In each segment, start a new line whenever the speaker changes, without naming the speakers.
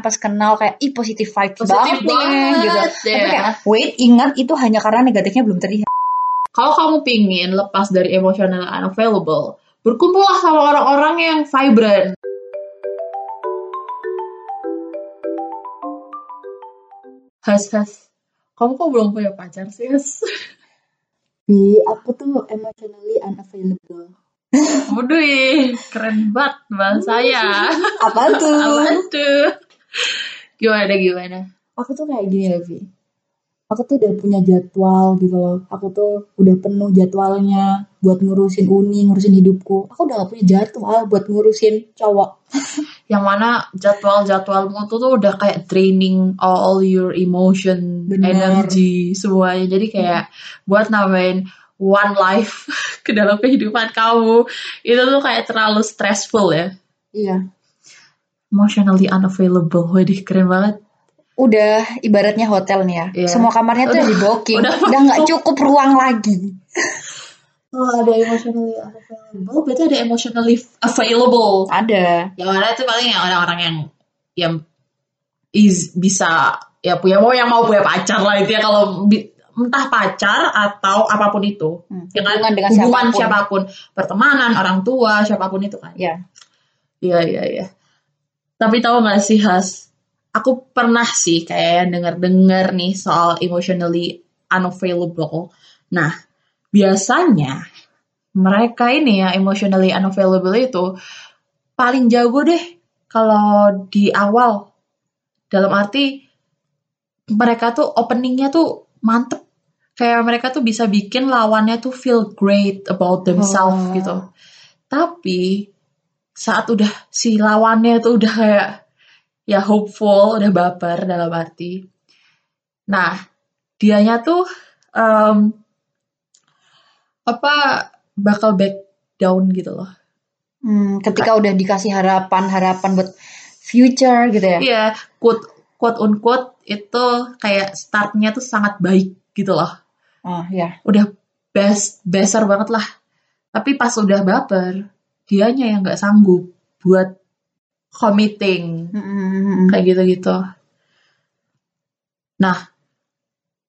pas kenal kayak ih positif vibes
Positif
banget, nih,"
banget,
gitu.
ya.
Tapi kayak wait ingat itu hanya karena negatifnya belum terlihat.
Kalau kamu pingin lepas dari emotional unavailable, berkumpullah sama orang-orang yang vibrant. Has, has. Kamu kok belum punya pacar sih, has?
Bi, aku tuh emotionally unavailable.
Waduh, keren banget bahasa saya.
Apa tuh?
Apaan tuh? Gimana, gimana?
aku tuh kayak gini loh, Vi. Aku tuh udah punya jadwal gitu loh. Aku tuh udah penuh jadwalnya buat ngurusin uni, ngurusin hidupku. Aku udah gak punya jadwal buat ngurusin cowok.
Yang mana jadwal-jadwalmu tuh, tuh udah kayak draining all your emotion,
Bener.
energy, semuanya. Jadi kayak buat nambahin one life ke dalam kehidupan kamu, itu tuh kayak terlalu stressful ya.
Iya.
Emotionally unavailable, waduh keren banget.
Udah ibaratnya hotel nih ya.
Iya.
Semua kamarnya tuh
Udah-
di booking.
udah
Udah nggak cukup ruang lagi.
Oh, ada emotionally unavailable, berarti ada emotionally available.
Ada.
Yang mana itu paling yang orang-orang yang yang is bisa ya punya mau yang mau punya pacar lah itu ya kalau entah pacar atau apa pun itu
Hmm,
dengan
hubungan dengan
hubungan
siapa
pun. siapa pun. pertemanan orang tua siapa pun itu kan
Ya.
iya iya iya tapi tahu nggak sih Has? Aku pernah sih kayak dengar nih soal emotionally unavailable. Nah biasanya mereka ini ya emotionally unavailable itu paling jago deh kalau di awal. Dalam arti mereka tuh openingnya tuh mantep. Kayak mereka tuh bisa bikin lawannya tuh feel great about themselves
Oh.
gitu. Tapi saat udah si lawannya tuh udah kayak ya hopeful udah baper dalam arti nah dianya tuh em, apa bakal back down gitu loh
Hmm, ketika udah dikasih harapan-harapan buat future gitu ya.
Iya, quote quote unquote itu kayak startnya tuh sangat baik gitu loh.
Oh, ya.
Udah best besar banget lah. Tapi pas udah baper, dianya yang nggak sanggup buat committing
Hmm,
kayak gitu-gitu. Nah,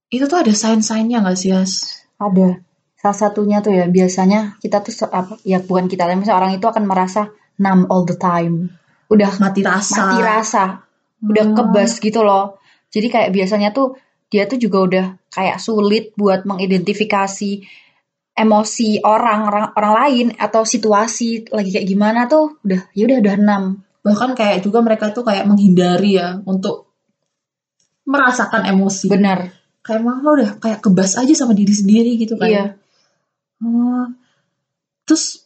itu tuh ada sign-signnya nggak sih, Has?
Ada. Salah satunya tuh ya biasanya kita tuh apa ya bukan kita lah, misalnya orang itu akan merasa numb all the time. Udah
Mati rasa.
mati rasa, udah
Hmm.
kebas gitu loh. Jadi kayak biasanya tuh dia tuh juga udah kayak sulit buat mengidentifikasi emosi orang orang orang lain atau situasi lagi kayak gimana tuh udah ya udah udah enam.
Bahkan kayak juga mereka tuh kayak menghindari ya untuk merasakan emosi.
Benar.
Kayak malah udah kayak kebas aja sama diri sendiri gitu kan.
Iya.
Oh. Terus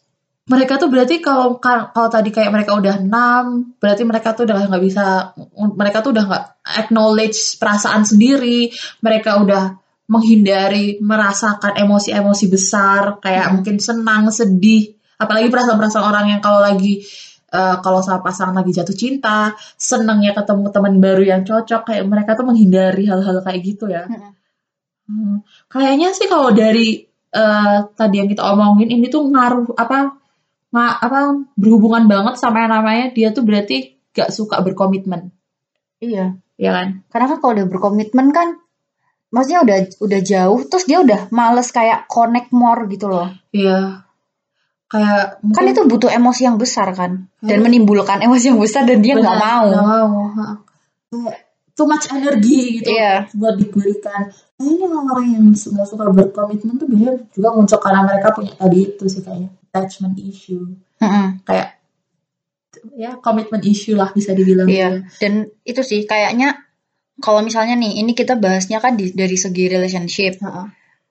mereka tuh berarti kalau kalau tadi kayak mereka udah enam, berarti mereka tuh udah nggak bisa, mereka tuh udah nggak acknowledge perasaan sendiri, mereka udah menghindari merasakan emosi-emosi besar, kayak
Hmm.
mungkin senang, sedih, apalagi perasaan-perasaan orang yang kalau lagi eh, kalau sama pasangan lagi jatuh cinta, senangnya ketemu teman baru yang cocok, kayak mereka tuh menghindari hal-hal kayak gitu ya.
Mm-mm.
Hmm, kayaknya sih kalau dari eh, tadi yang kita omongin ini tuh ngaruh apa nga, apa berhubungan banget sama yang namanya dia tuh berarti gak suka berkomitmen,
Iya.
ya kan?
Karena kan kalau udah berkomitmen kan maksudnya udah udah jauh terus dia udah males kayak connect more gitu loh.
Iya. Kayak
Kan
mungkin
itu butuh emosi yang besar kan dan
Hmm.
menimbulkan emosi yang besar dan dia nggak mau.
nggak mau. Too much energi gitu
Iya.
buat diberikan. Kayaknya orang yang nggak suka berkomitmen tuh biasanya juga muncul karena mereka punya tadi itu sih kayaknya attachment issue.
Mm-mm.
Kayak ya commitment issue lah bisa dibilang.
Iya. Dan itu sih kayaknya kalau misalnya nih ini kita bahasnya kan di- dari segi relationship,
Heeh.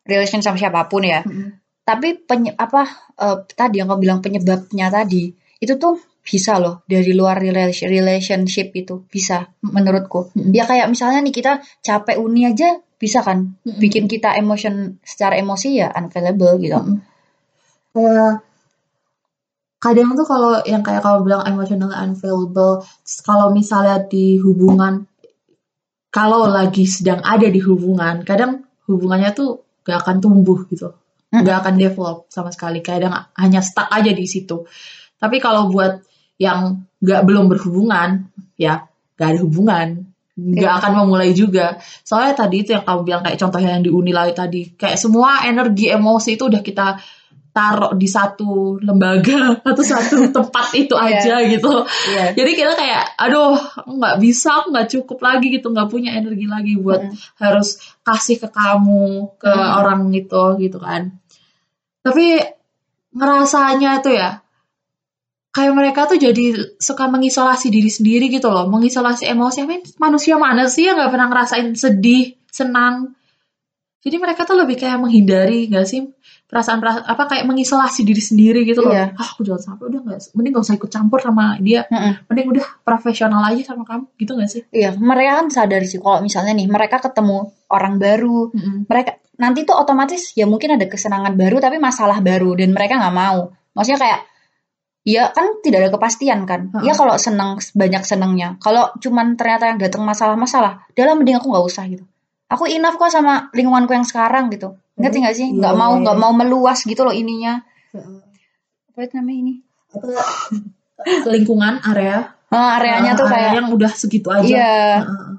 relation sama siapa pun ya.
Mm-mm.
Tapi penye, apa eh, tadi yang kau bilang penyebabnya tadi itu tuh bisa loh dari luar relation- relationship itu bisa menurutku.
Mm-mm.
Ya kayak misalnya nih kita capek uni aja bisa kan bikin kita emotion secara emosi ya unavailable gitu.
Mm-mm. kayak kadang tuh kalau yang kayak kalau bilang emotional unavailable kalau misalnya di hubungan kalau lagi sedang ada di hubungan kadang hubungannya tuh gak akan tumbuh gitu.
Mm.
gak akan develop sama sekali. Kadang hanya stuck aja di situ. Tapi kalau buat yang gak belum berhubungan ya gak ada hubungan. Nggak
Iya.
akan memulai juga. Soalnya tadi itu yang kamu bilang kayak contohnya yang di Unilai tadi. Kayak semua energi emosi itu udah kita taruh di satu lembaga atau satu tempat itu
Iya.
aja gitu
Iya.
jadi kita kayak aduh nggak bisa aku nggak cukup lagi gitu nggak punya energi lagi buat
Mm.
harus kasih ke kamu ke
Mm.
orang itu gitu kan tapi ngerasanya tuh ya kayak mereka tuh jadi suka mengisolasi diri sendiri gitu loh mengisolasi emosi mean, manusia mana sih yang nggak pernah ngerasain sedih senang jadi mereka tuh lebih kayak menghindari nggak sih perasaan perasaan apa kayak mengisolasi diri sendiri gitu loh
Iya.
ah aku jangan sampai udah nggak mending gak usah ikut campur sama dia
Mm-mm.
mending udah profesional aja sama kamu gitu gak sih
Iya, mereka kan sadar sih kalau misalnya nih mereka ketemu orang baru, mereka nanti tuh otomatis ya mungkin ada kesenangan baru tapi masalah baru dan mereka nggak mau. Maksudnya kayak ya kan tidak ada kepastian kan.
Heeh.
Ya kalau senang banyak senangnya. Kalau cuman ternyata yang datang masalah-masalah, dalam mending aku nggak usah gitu. Aku enough kok sama lingkunganku yang sekarang gitu. Ngerti nggak sih?
Iya,
Nggak mau
iya,
nggak
iya.
mau meluas gitu loh ininya. Apa itu namanya ini?
lingkungan area
Ah, areanya tuh
area
kayak
yang udah segitu aja
iya.
Heeh.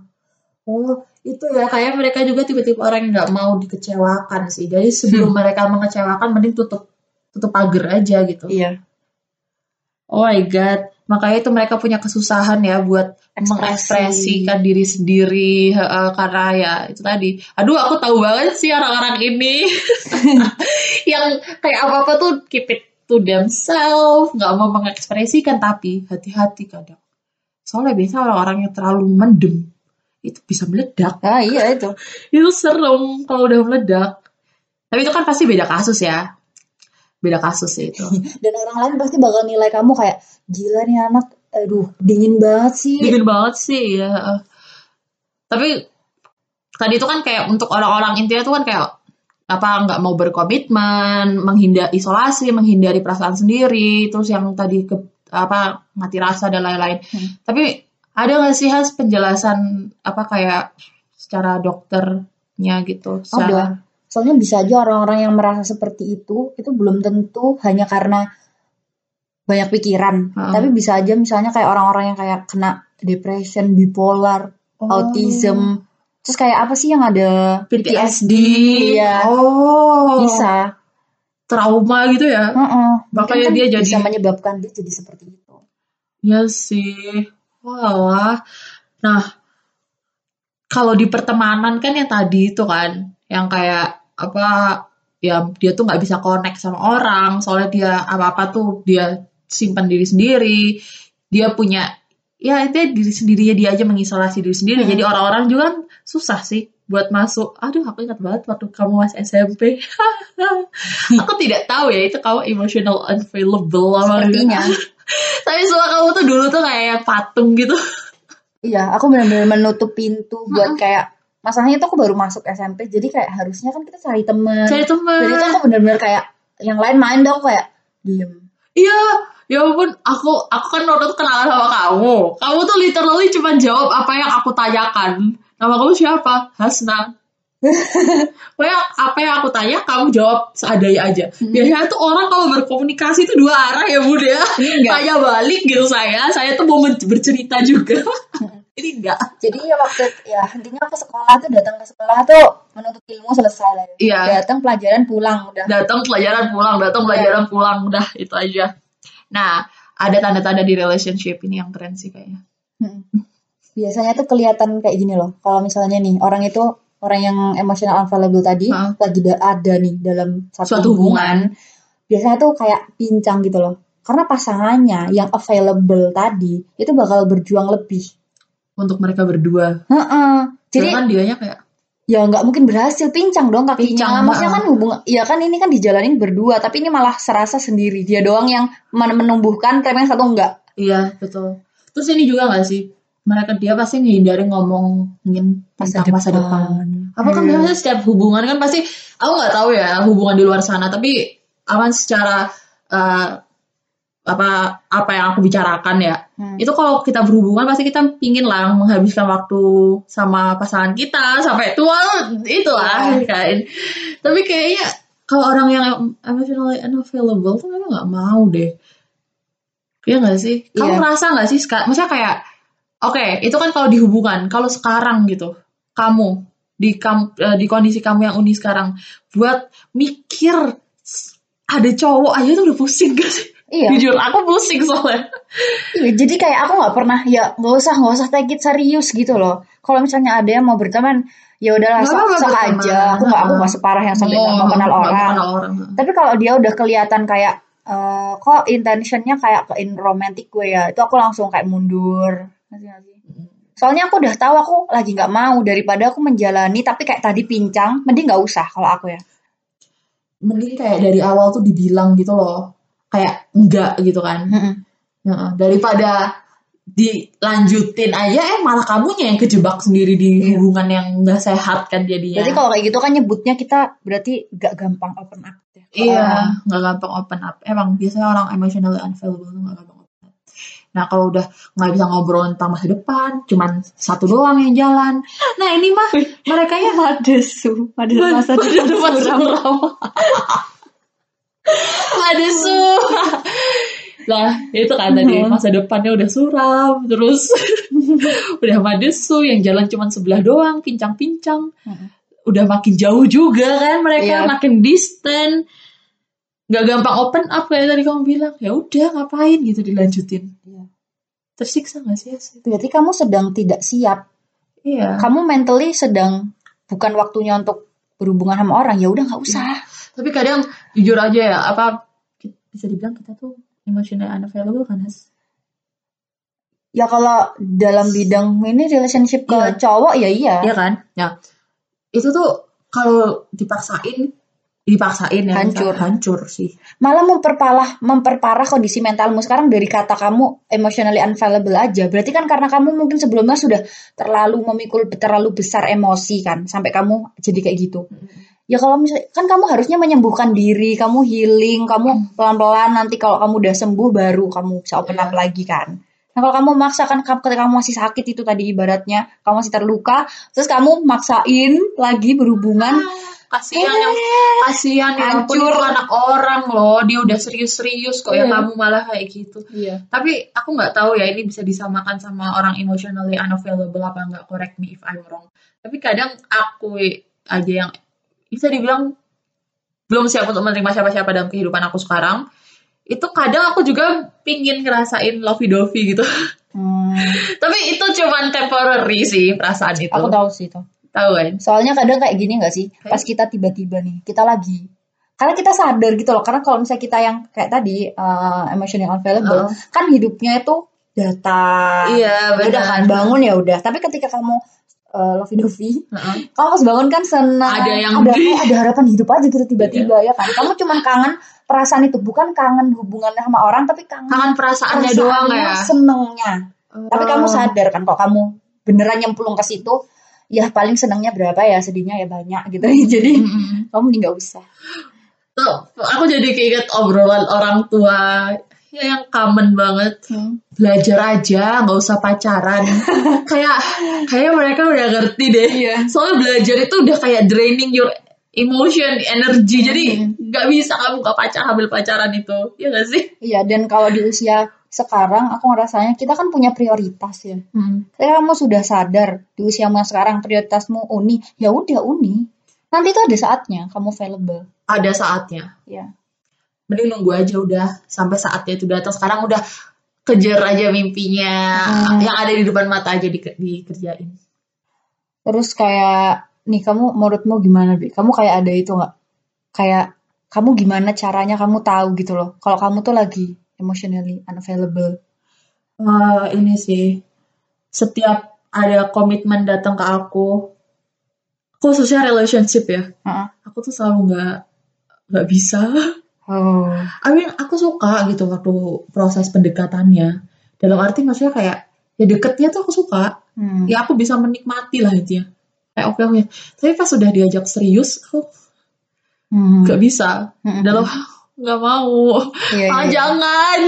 Oh, itu ya kayak mereka juga tiba-tiba orang yang nggak mau dikecewakan sih. Jadi sebelum mereka mengecewakan, mending tutup tutup pagar aja gitu.
Iya.
Oh my god, makanya itu mereka punya kesusahan ya buat
Ekspresi.
mengekspresikan diri sendiri heeh, karena ya itu tadi. Aduh, aku tahu banget sih orang-orang ini yang kayak apa-apa tuh keep it to themselves, nggak mau mengekspresikan tapi hati-hati kadang. Soalnya biasa orang-orang yang terlalu mendem itu bisa meledak.
Ah, iya itu.
Itu serem kalau udah meledak. Tapi itu kan pasti beda kasus ya. Beda kasus sih itu.
dan orang lain pasti bakal nilai kamu kayak gila nih anak aduh dingin banget sih
dingin banget sih ya tapi tadi itu kan kayak untuk orang-orang intinya tuh kan kayak apa nggak mau berkomitmen menghindari isolasi menghindari perasaan sendiri terus yang tadi ke apa mati rasa dan lain-lain
Hmm.
tapi ada nggak sih has penjelasan apa kayak secara dokternya gitu
Oh,
secara.
Soalnya bisa aja orang-orang yang merasa seperti itu itu belum tentu hanya karena banyak pikiran
Heeh.
tapi bisa aja misalnya kayak orang-orang yang kayak kena depression bipolar
Oh.
autism terus kayak apa sih yang ada
PTSD
Iya.
oh
bisa
trauma gitu ya
Heeh.
Makanya
Mungkin kan
dia jadi-
bisa menyebabkan dia jadi seperti itu
Ya sih. Wah. Nah, kalau di pertemanan kan yang tadi itu kan, yang kayak apa ya dia tuh nggak bisa connect sama orang, soalnya dia apa-apa tuh dia simpan diri sendiri. Dia punya ya itu diri sendirinya dia aja mengisolasi diri sendiri.
Hmm.
Jadi orang-orang juga kan susah sih buat masuk. Aduh, aku ingat banget waktu kamu masih SMP. aku tidak tahu ya itu kamu emotional unavailable apa
sepertinya
tapi suara kamu tuh dulu tuh kayak patung gitu.
Iya, aku benar-benar menutup pintu buat kayak masalahnya itu aku baru masuk SMP, jadi kayak harusnya kan kita cari teman.
Cari teman.
Dan itu aku benar-benar kayak yang lain main dong kayak diem.
Iya, ya ampun, aku aku kan waktu kenalan sama kamu. Kamu tuh literally cuma jawab apa yang aku tanyakan. Nama kamu siapa? Hasna. Pokoknya apa yang aku tanya, kamu jawab seadanya aja. Biasanya tuh orang kalau berkomunikasi itu dua arah ya bud ya.
Enggak.
Tanya balik gitu saya. Saya tuh mau bercerita juga. Ini enggak.
Jadi ya waktu ya intinya aku sekolah tuh datang ke sekolah tuh menuntut ilmu selesai lah. ya.
Iya.
Datang pelajaran pulang udah.
datang pelajaran pulang, datang pelajaran pulang, udah itu aja. Nah, ada tanda-tanda di relationship ini yang keren sih kayaknya.
Hmm. Biasanya tuh kelihatan kayak gini loh. Kalau misalnya nih orang itu orang yang emotional unavailable tadi
Heeh.
lagi da- ada nih dalam satu,
Suatu hubungan.
biasanya tuh kayak pincang gitu loh. Karena pasangannya yang available tadi itu bakal berjuang lebih.
Untuk mereka berdua.
Heeh. Jadi
Jadi kan dianya kayak
ya nggak mungkin berhasil pincang dong kakinya.
Pincang,
Maksudnya kan hubungan, ya kan ini kan dijalanin berdua, tapi ini malah serasa sendiri. Dia doang yang men- menumbuhkan, yang satu enggak.
iya betul. Terus ini juga gak sih? Mereka dia pasti ngehindari ngomongin
Masa
tentang masa depan.
depan.
Apa kan
Hmm.
biasanya setiap hubungan kan pasti aku nggak tahu ya hubungan di luar sana tapi aman secara eh, apa apa yang aku bicarakan ya
Hmm.
itu kalau kita berhubungan pasti kita pingin lah menghabiskan waktu sama pasangan kita sampai tua itulah
Iya.
kan tapi kayaknya kalau orang yang emotionally unavailable tuh memang nggak mau deh Iya nggak sih kamu
Iya.
merasa nggak sih maksudnya kayak Oke, itu kan kalau di hubungan. Kalau sekarang gitu, kamu di kam, eh, di kondisi kamu yang unik sekarang, buat mikir ada cowok aja tuh udah pusing gak sih?
Iya.
Jujur, aku pusing soalnya.
Iya, jadi kayak aku nggak pernah ya nggak usah nggak usah take it serius gitu loh. Kalau misalnya ada yang mau berteman, ya udahlah sok, aja. Aku nggak aku nggak separah yang sampai nggak mau kenal orang.
kenal orang.
Tapi kalau dia udah kelihatan kayak eh, kok intentionnya kayak ke in romantic gue ya, itu aku langsung kayak mundur. Soalnya aku udah tahu aku lagi nggak mau daripada aku menjalani tapi kayak tadi pincang, mending nggak usah kalau aku ya.
Mending kayak dari awal tuh dibilang gitu loh. Kayak enggak gitu kan. Heeh, daripada dilanjutin aja eh malah kamunya yang kejebak sendiri di
Iya.
hubungan yang nggak sehat kan jadinya.
Berarti kalau kayak gitu kan nyebutnya kita berarti gak gampang open up ya.
Iya, nggak gampang open up. Emang biasanya orang emotionally unavailable tuh nggak gampang open up. Nah kalau udah nggak bisa ngobrol tentang masa depan, cuman satu doang yang jalan. Nah ini mah mereka ya
Madesu, Madesu masa depan suram.
Ada su. Lah itu kan tadi masa depannya udah suram, terus udah madesu yang jalan cuman sebelah doang, pincang-pincang. Udah makin jauh juga kan mereka,
Iya.
makin distant. Gak gampang open up kayak tadi kamu bilang. Ya udah ngapain gitu dilanjutin.
Iya.
Tersiksa gak sih?
Berarti kamu sedang tidak siap.
Iya.
Kamu mentally sedang bukan waktunya untuk berhubungan sama orang. Ya udah nggak usah.
Tapi kadang jujur aja ya, apa bisa dibilang kita tuh emotional unavailable kan Has?
Ya kalau dalam bidang ini relationship ke
Iya.
cowok ya iya.
Iya kan? Nah, itu tuh kalau dipaksain, dipaksain ya
Hancur.
hancur sih.
Malah memperparah memperparah kondisi mentalmu sekarang dari kata kamu emotionally unavailable aja. Berarti kan karena kamu mungkin sebelumnya sudah terlalu memikul terlalu besar emosi kan sampai kamu jadi kayak gitu. Ya kalau misalnya kan kamu harusnya menyembuhkan diri, kamu healing, kamu pelan-pelan nanti kalau kamu udah sembuh baru kamu bisa open up lagi kan. Nah kalau kamu maksakan kam- ketika kamu masih sakit itu tadi ibaratnya kamu masih terluka, terus kamu maksain lagi berhubungan,
Kasihan yang kasihan ya ampun
Hancur.
itu anak orang loh, dia udah serius-serius kok ya
Iya.
kamu malah kayak gitu.
Iya.
Tapi aku nggak tahu ya ini bisa disamakan sama orang emotionally unavailable apa nggak correct me if I'm wrong. Tapi kadang aku aja yang bisa dibilang belum siap untuk menerima siapa-siapa dalam kehidupan aku sekarang. Itu kadang aku juga pingin ngerasain lovey dovey gitu.
Hmm,
Tapi itu cuman temporary sih perasaan itu.
aku tahu sih itu.
Tahu kan?
Soalnya kadang kayak gini gak sih? Pas kita tiba-tiba nih, kita lagi karena kita sadar gitu loh. Karena kalau misalnya kita yang kayak tadi uh, emotional unavailable,
Heeh.
kan hidupnya itu data.
Iya,
Udah kan bangun ya udah. Tapi ketika kamu uh, lovey dovey,
Heeh.
kamu pas bangun kan senang.
Ada yang
ada, ada harapan hidup aja gitu tiba-tiba ya kan. Kamu cuman kangen perasaan itu, bukan kangen hubungannya sama orang, tapi kangen
Kangen perasaannya doang ya.
senengnya. Tapi kamu
Oh.
sadar kan kalau kamu beneran nyemplung ke situ, ya paling senangnya berapa ya, sedihnya ya banyak gitu. Jadi
Mm-mm.
kamu mending gak usah.
Tuh, aku jadi keinget obrolan orang tua ya yang common banget. Belajar aja, nggak usah pacaran. kayak kayak mereka udah ngerti deh.
Iya.
Soalnya belajar itu udah kayak draining your emotion, energy. Jadi nggak bisa kamu gak pacar ambil pacaran itu. Iya gak sih?
Iya, dan kalau di usia sekarang aku ngerasanya kita kan punya prioritas ya. Ketika kamu sudah sadar di usiamu sekarang prioritasmu uni, ya udah uni. Nanti itu ada saatnya kamu available.
Ada saatnya.
Ya.
Mending nunggu aja udah sampai saatnya itu datang. Sekarang udah kejar aja mimpinya.
Hmm.
Yang ada di depan mata aja di, dikerjain.
Terus kayak nih kamu menurutmu gimana bi? Kamu kayak ada itu nggak? Kayak kamu gimana caranya kamu tahu gitu loh. Kalau kamu tuh lagi emotionally unavailable.
Wah, ini sih setiap ada komitmen datang ke aku, khususnya relationship ya,
Heeh.
aku tuh selalu nggak nggak bisa.
Oh.
I mean, aku suka gitu waktu proses pendekatannya. Dalam arti maksudnya kayak ya deketnya tuh aku suka,
Hmm.
ya aku bisa menikmati lah intinya. Kayak oke oke. Tapi pas sudah diajak serius, aku
Hmm.
nggak bisa.
Hmm.
Dalam nggak mau.
Iya,
ah
iya.
jangan.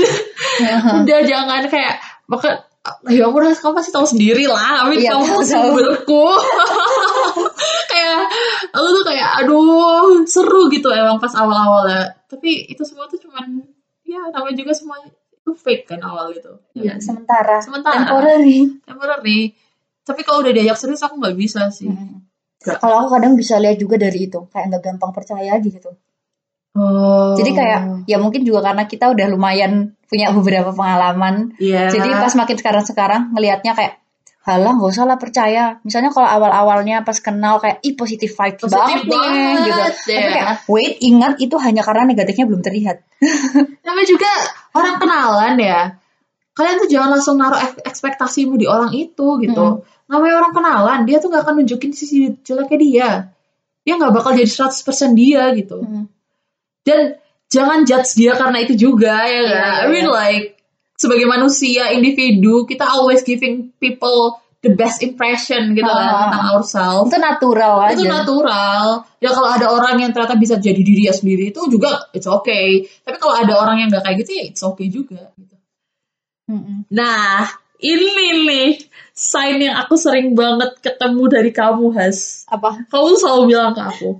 udah jangan kayak maka ya ampun Has, kamu pasti tahu sendiri lah Amin
Iya,
kamu sumberku kayak aku tuh kayak aduh seru gitu emang pas awal-awal ya tapi itu semua tuh cuman ya namanya juga semua itu fake kan awal itu. Ya
Iya, sementara.
Sementara.
Temporary.
Temporary. Tapi kalau udah diajak serius aku nggak bisa sih.
Mm. Kalau aku kadang bisa lihat juga dari itu, kayak nggak gampang percaya gitu.
Oh.
Jadi kayak ya mungkin juga karena kita udah lumayan punya beberapa pengalaman.
Iya.
Jadi pas makin sekarang-sekarang ngelihatnya kayak halah nggak usah lah percaya. Misalnya kalau awal-awalnya pas kenal kayak ih positif vibes
Positif
banget, nih
banget,
gitu.
ya.
Tapi kayak wait ingat itu hanya karena negatifnya belum terlihat.
namanya juga orang kenalan ya. Kalian tuh jangan langsung naruh ek- ekspektasimu di orang itu gitu.
Mm.
Namanya orang kenalan, dia tuh gak akan nunjukin sisi jeleknya dia. Dia nggak bakal jadi 100% dia gitu. Dan jangan judge dia karena itu juga ya kan.
iya,
I mean
iya.
like sebagai manusia individu kita always giving people the best impression gitu kan
Ah.
tentang ourselves.
Itu natural aja.
Itu natural. Ya kalau ada orang yang ternyata bisa jadi diri sendiri itu juga it's okay. Tapi kalau ada orang yang nggak kayak gitu ya it's okay juga. Gitu. Nah, ini nih sign yang aku sering banget ketemu dari kamu, Has.
Apa?
Kamu selalu bilang ke aku,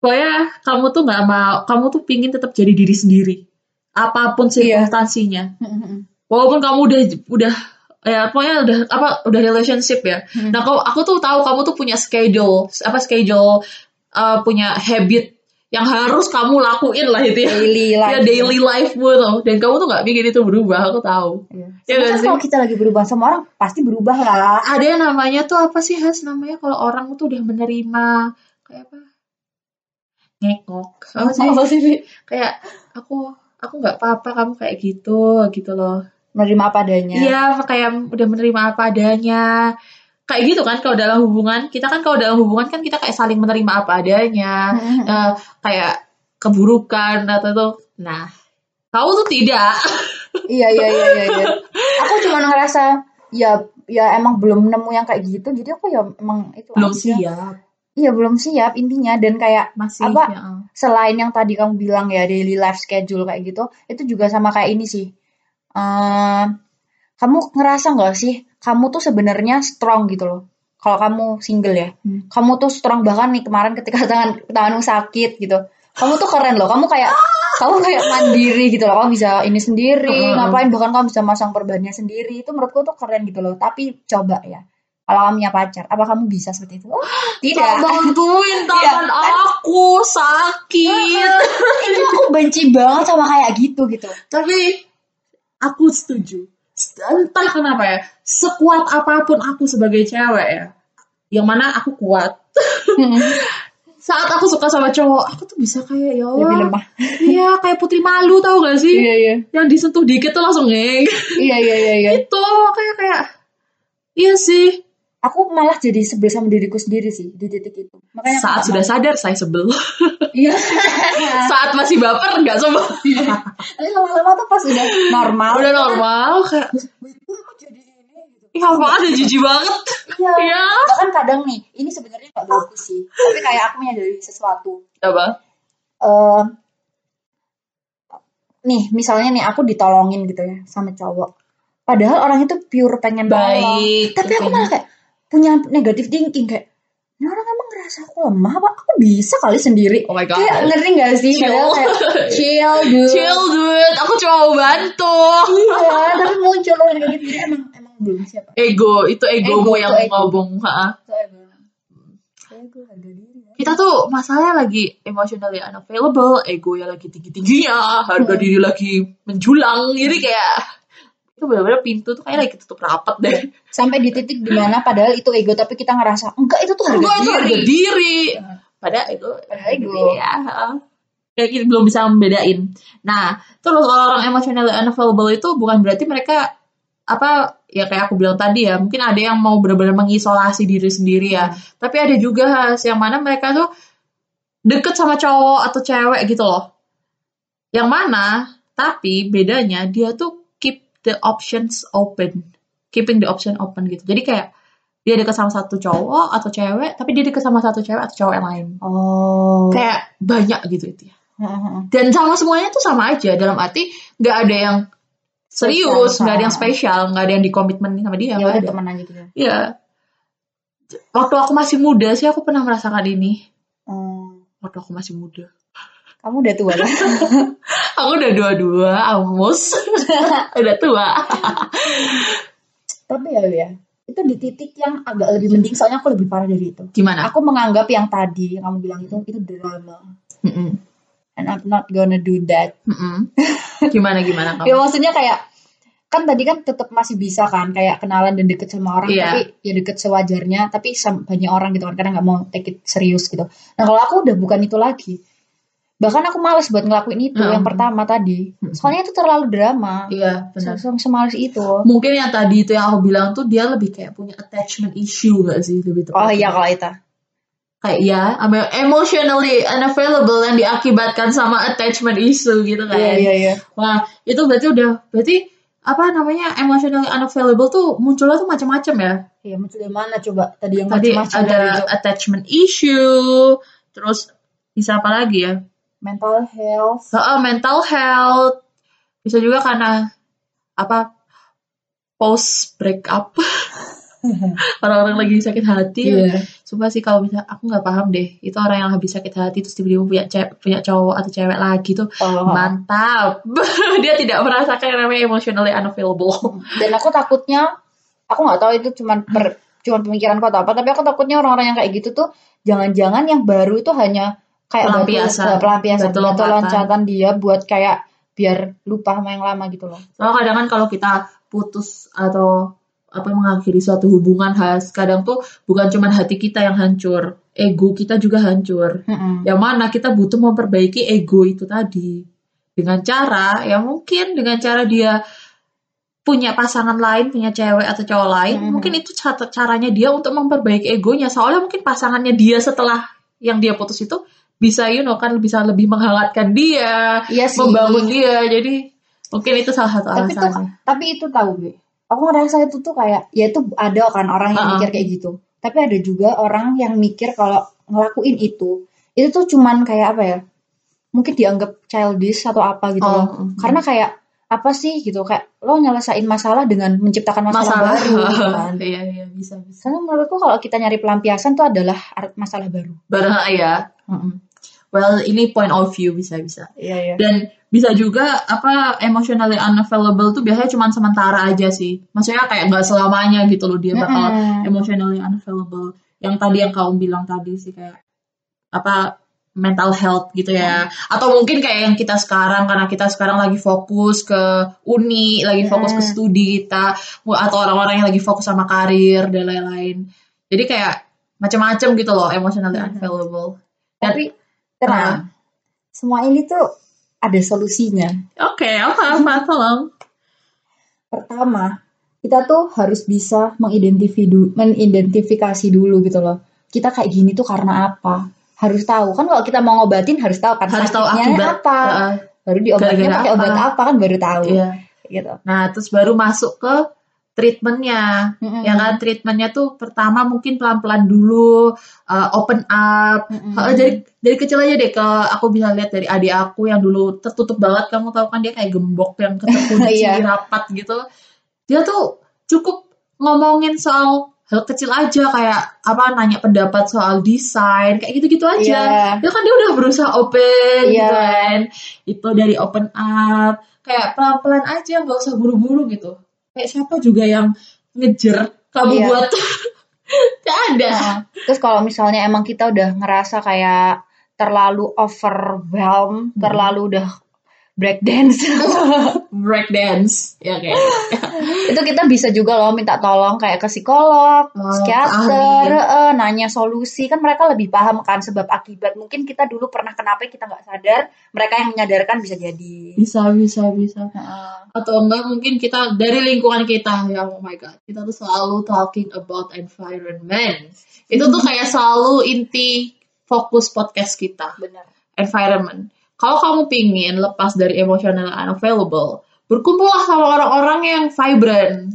pokoknya kamu tuh nggak mau, kamu tuh pingin tetap jadi diri sendiri, apa pun
Iya.
circumstansinya.
Mm-mm.
Walaupun kamu udah udah ya pokoknya udah apa udah relationship ya.
Hmm.
Nah, aku, aku tuh tahu kamu tuh punya schedule, apa schedule uh, punya habit yang harus kamu lakuin lah itu ya.
Daily life.
Ya daily life-mu tuh. Dan kamu tuh nggak bikin itu berubah, aku tahu.
Iya.
Ya
kalau kita lagi berubah sama orang pasti berubah lah.
ada yang namanya tuh apa sih Has namanya kalau orang tuh udah menerima kayak apa ngekok apa sih
Apa sih? Fi?
kayak aku aku nggak apa-apa kamu kayak gitu gitu loh
Menerima apa adanya.
iya kayak udah menerima apa adanya kayak gitu kan kalau dalam hubungan kita kan kalau dalam hubungan kan kita kayak saling menerima apa adanya. Eh, kayak keburukan atau tuh nah kamu tuh tidak
Iya iya iya iya. iya. aku cuma ngerasa ya ya emang belum nemu yang kayak gitu jadi aku ya emang itu
belum
aja.
siap
Iya belum siap intinya dan kayak
masih
Apa?
ya.
selain yang tadi kamu bilang ya daily life schedule kayak gitu itu juga sama kayak ini sih. Eh, kamu ngerasa nggak sih kamu tuh sebenarnya strong gitu loh. Kalau kamu single ya,
Hmm.
kamu tuh strong bahkan nih kemarin ketika tangan tanganmu sakit gitu. Kamu tuh keren loh. Kamu kayak kamu kayak mandiri gitu loh. Kamu bisa ini sendiri,
Heeh.
ngapain bahkan kamu bisa masang perbannya sendiri. Itu menurutku tuh keren gitu loh. Tapi coba ya. Kalau kamu punya pacar, apa kamu bisa seperti itu? Oh, tidak.
Bantuin tangan aku sakit.
Ini aku benci banget sama kayak gitu gitu.
Tapi aku setuju. Entah kenapa ya, sekuat apa pun aku sebagai cewek ya, yang mana aku kuat. Saat aku suka sama cowok, aku tuh bisa kayak ya
Lebih lemah.
Iya, kayak putri malu tau gak sih?
Iya iya.
Yang disentuh dikit tuh langsung ngeng.
Iya iya iya iya.
Itu kayak kayak Iya sih.
Aku malah jadi sebel sama diriku sendiri sih di titik itu. Makanya
Saat
nggak
sudah
mau.
sadar saya sebel.
Iya.
Saat masih baper nggak sebel.
Tapi lama-lama tuh pas udah normal.
Udah normal kayak
jadi ini gitu.
Ya jijik banget.
Iya.
Iya.
Bahkan kadang nih, ini sebenarnya gak bagus sih. Tapi kayak aku menyadari sesuatu.
Apa?
eh nih, misalnya nih aku ditolongin gitu ya sama cowok. Padahal orang itu pure pengen nolong.
Baik.
Tapi aku malah kayak punya negatif thinking kayak ini orang emang ngerasa aku lemah apa aku bisa kali sendiri
Oh my god.
kayak ngeri gak sih
Chill.
Kayak chill dude
Chill dude, aku mau bantu.
iya tapi muncul loh yang kayak gitu emang emang belum siapa
Ego, itu egomu
Ego,
yang
itu ego.
ngobong. ha.
ego harga diri ya
Kita tuh masalahnya lagi emotionally unavailable, ego ya lagi tinggi-tingginya, harga
Hmm.
diri lagi menjulang. Jadi kayak itu benar-benar pintu tuh kayak lagi tutup rapat deh.
sampai di titik di mana padahal itu ego tapi kita ngerasa enggak itu tuh harga
Enggak itu
diri
harga diri. Padahal ego,
Padahal ego.
Ya. ha. Kayak kita belum bisa membedain. Nah, terus orang emotionally unavailable itu bukan berarti mereka apa ya kayak aku bilang tadi ya mungkin ada yang mau benar-benar mengisolasi diri sendiri ya tapi ada juga Has, yang mana mereka tuh deket sama cowok atau cewek gitu loh yang mana tapi bedanya dia tuh the options open. Keeping the option open gitu. Jadi kayak dia deket sama satu cowok atau cewek tapi dia deket sama satu cewek atau cowok yang lain.
Oh.
Kayak banyak gitu itu ya. Dan sama semuanya tuh sama aja. Dalam arti nggak ada yang serius nggak ada yang spesial nggak ada yang dikomitmen sama dia
ya udah teman aja gitu
Iya. Waktu aku masih muda sih aku pernah merasakan ini.
oh.
Waktu aku masih muda.
Kamu udah tua kan?
Aku udah dua-dua, amus. udah tua.
Tapi ya ya, itu di titik yang agak lebih mending soalnya aku lebih parah dari itu.
Gimana?
Aku menganggap yang tadi yang kamu bilang itu itu drama.
Mm-mm.
And I'm not gonna do that.
Mm-mm. Gimana gimana
Ya
kamu?
maksudnya kayak kan tadi kan tetap masih bisa kan kayak kenalan dan deket sama orang
Iya.
tapi ya deket sewajarnya tapi banyak orang gitu kan karena nggak mau take it serius gitu. Nah kalau aku udah bukan itu lagi. Bahkan aku males buat ngelakuin itu
Hmm.
yang pertama tadi.
Hmm.
Soalnya itu terlalu drama.
Iya, benar.
Sem- Semales itu.
Mungkin yang tadi itu yang aku bilang tuh dia lebih kayak punya attachment issue gak sih lebih
Oh
tepatnya.
iya kalau itu.
kayak ya emotionally unavailable yang diakibatkan sama attachment issue gitu kan.
Iya iya iya.
Wah, itu berarti udah berarti apa namanya emotionally unavailable tuh munculnya tuh macam-macam ya.
Iya muncul dari mana coba tadi yang
Tadi
macam-macam
ada
dari itu.
attachment issue, terus bisa apa lagi ya?
Mental health.
Heeh, mental health. Bisa juga karena apa post breakup. Orang-orang lagi sakit hati.
Iya.
Sumpah sih kalau bisa aku nggak paham deh. Itu orang yang habis sakit hati terus tiba-tiba punya punya cowok atau cewek lagi tuh
Oh.
mantap. Dia tidak merasakan yang namanya emotionally unavailable.
dan aku takutnya aku nggak tahu itu cuman per cuman pemikiranku atau apa tapi aku takutnya orang-orang yang kayak gitu tuh jangan-jangan yang baru itu hanya kayak
Pelampiasan.
eh, pelampiasan
Batu
batu
lompatan.
loncatan dia buat kayak biar lupa sama yang lama gitu loh
Soalnya kadang kan kalau kita putus atau apa mengakhiri suatu hubungan khas, kadang tuh bukan cuma hati kita yang hancur, ego kita juga hancur.
Mm-mm.
Yang mana kita butuh memperbaiki ego itu tadi dengan cara ya mungkin dengan cara dia punya pasangan lain, punya cewek atau cowok lain,
Mhm.
mungkin itu cara- caranya dia untuk memperbaiki egonya. Soalnya mungkin pasangannya dia setelah yang dia putus itu bisa you know kan bisa lebih menghangatkan dia,
iya sih
membangun dia. Jadi mungkin itu salah satu
tapi tuh
alasannya.
tapi itu tahu gue aku ngerasa itu tuh kayak ya itu ada kan orang yang
Ha-ha.
mikir kayak gitu tapi ada juga orang yang mikir kalau ngelakuin itu itu tuh cuman kayak apa ya mungkin dianggap childish atau apa gitu
Oh,
loh
mm.
karena kayak apa sih gitu kayak lo nyelesain masalah dengan menciptakan masalah,
masalah.
baru gitu kan
Iya iya bisa bisa.
karena menurutku kalau kita nyari pelampiasan tuh adalah masalah baru
Barang ya. Well ini point of view bisa bisa.
iya iya
dan bisa juga apa emotionally unavailable tuh biasanya cuma sementara aja sih maksudnya kayak nggak selamanya gitu loh dia bakal
Mm-mm.
emotionally unavailable yang tadi yang kamu bilang tadi sih kayak apa mental health gitu ya atau mungkin kayak yang kita sekarang karena kita sekarang lagi fokus ke uni lagi fokus ke
Mm.
studi kita atau orang-orang yang lagi fokus sama karir dan lain-lain jadi kayak macam-macam gitu loh emotionally
Mm.
unavailable dan
tapi tenang semua ini tuh ada solusinya
oke apa apa tolong
Pertama, kita tuh harus bisa mengidentifikasi dulu gitu loh. Kita kayak gini tuh karena apa? Harus tahu kan kalau kita mau ngobatin harus tahu kan
harus tahu akibat
apa.
Heeh.
Baru diobatin pakai obat
apa
kan baru tahu.
Iya.
Gitu.
Nah, terus baru masuk ke treatmentnya.
Mm-mm.
Ya kan, treatmentnya tuh pertama mungkin pelan-pelan dulu, uh, open up.
Mm-mm.
Heeh, dari dari kecil aja deh ke aku bisa lihat dari adik aku yang dulu tertutup banget. Kamu tahu kan dia kayak gembok yang keterkunci
Iya.
rapat gitu. Dia tuh cukup ngomongin soal hal kecil aja kayak apa nanya pendapat soal desain kayak gitu-gitu aja.
Iya.
Ya kan dia udah berusaha open
Iya.
gitu kan. Itu dari open up kayak pelan-pelan aja nggak usah buru-buru gitu. Kayak siapa juga yang ngejer kamu
Iya.
buat Gak ada.
Nah, terus kalau misalnya emang kita udah ngerasa kayak terlalu overwhelmed,
Hmm.
terlalu udah breakdance,
Break dance ya kayak
itu kita bisa juga loh minta tolong kayak ke psikolog,
Oh,
psikiater, eh, nanya solusi kan mereka lebih paham kan sebab akibat. Mungkin kita dulu pernah kenapa kita nggak sadar, mereka yang menyadarkan bisa jadi.
bisa bisa bisa.
Heeh.
Atau enggak mungkin kita dari lingkungan kita ya oh my god kita tuh selalu talking about environment. Itu tuh kayak selalu inti fokus podcast kita.
Benar.
environment. Kalau kamu pingin lepas dari emotional unavailable, berkumpullah sama orang-orang yang vibrant.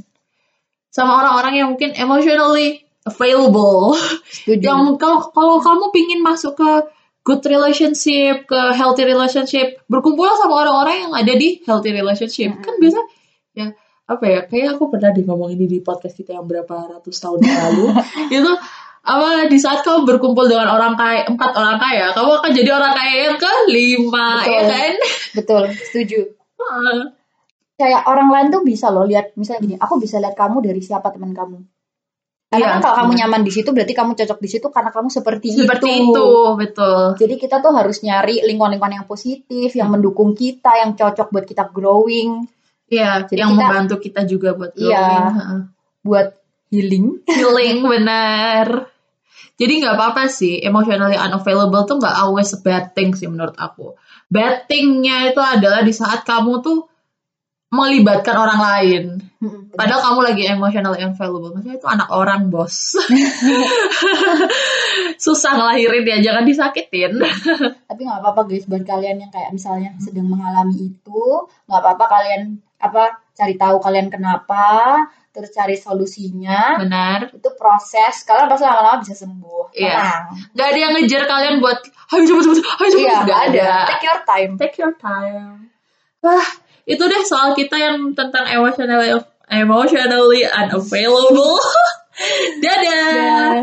Sama orang-orang yang mungkin emotionally available.
Setuju.
yang kalau kalau kamu pingin masuk ke good relationship, ke healthy relationship, berkumpullah sama orang-orang yang ada di healthy relationship. Kan biasa ya apa ya kayak aku pernah di ngomong ini di podcast kita yang berapa ratus tahun yang lalu itu apa di saat kamu berkumpul dengan orang kaya empat orang kaya kamu akan jadi orang kaya yang kelima
Betul.
ya kan
Betul, setuju.
Heeh.
Kayak orang lain tuh bisa loh lihat misalnya gini, aku bisa lihat kamu dari siapa teman kamu. Karena
Iya,
kan kalau kamu nyaman di situ berarti kamu cocok di situ karena kamu seperti,
seperti
itu.
itu betul
Jadi kita tuh harus nyari lingkungan-lingkungan yang positif, yang mendukung kita, yang cocok buat kita growing,
Iya,
Jadi
yang
kita-
membantu kita juga buat
Iya.
growing. Heeh.
buat healing.
Healing benar. Jadi nggak apa-apa sih, emotionally unavailable tuh nggak always a bad thing sih menurut aku. Bad thing-nya itu adalah di saat kamu tuh melibatkan orang lain. Padahal kamu lagi emotionally unavailable. Maksudnya itu anak orang, bos. Susah ngelahirin ya, jangan disakitin.
Tapi nggak apa-apa guys buat kalian yang kayak misalnya sedang mengalami itu, nggak apa-apa kalian apa cari tahu kalian kenapa, terus cari solusinya.
Benar.
Itu proses, kalian pasti lama-lama bisa sembuh.
Iya.
Tenang.
Gak ada yang ngejar kalian buat, ayo cepet-cepet, ayo cepet
Iya,
Nggak
nggak ada. Take your time.
Take your time. Wah, itu deh soal kita yang tentang emotionally emotionally unavailable. Dadah.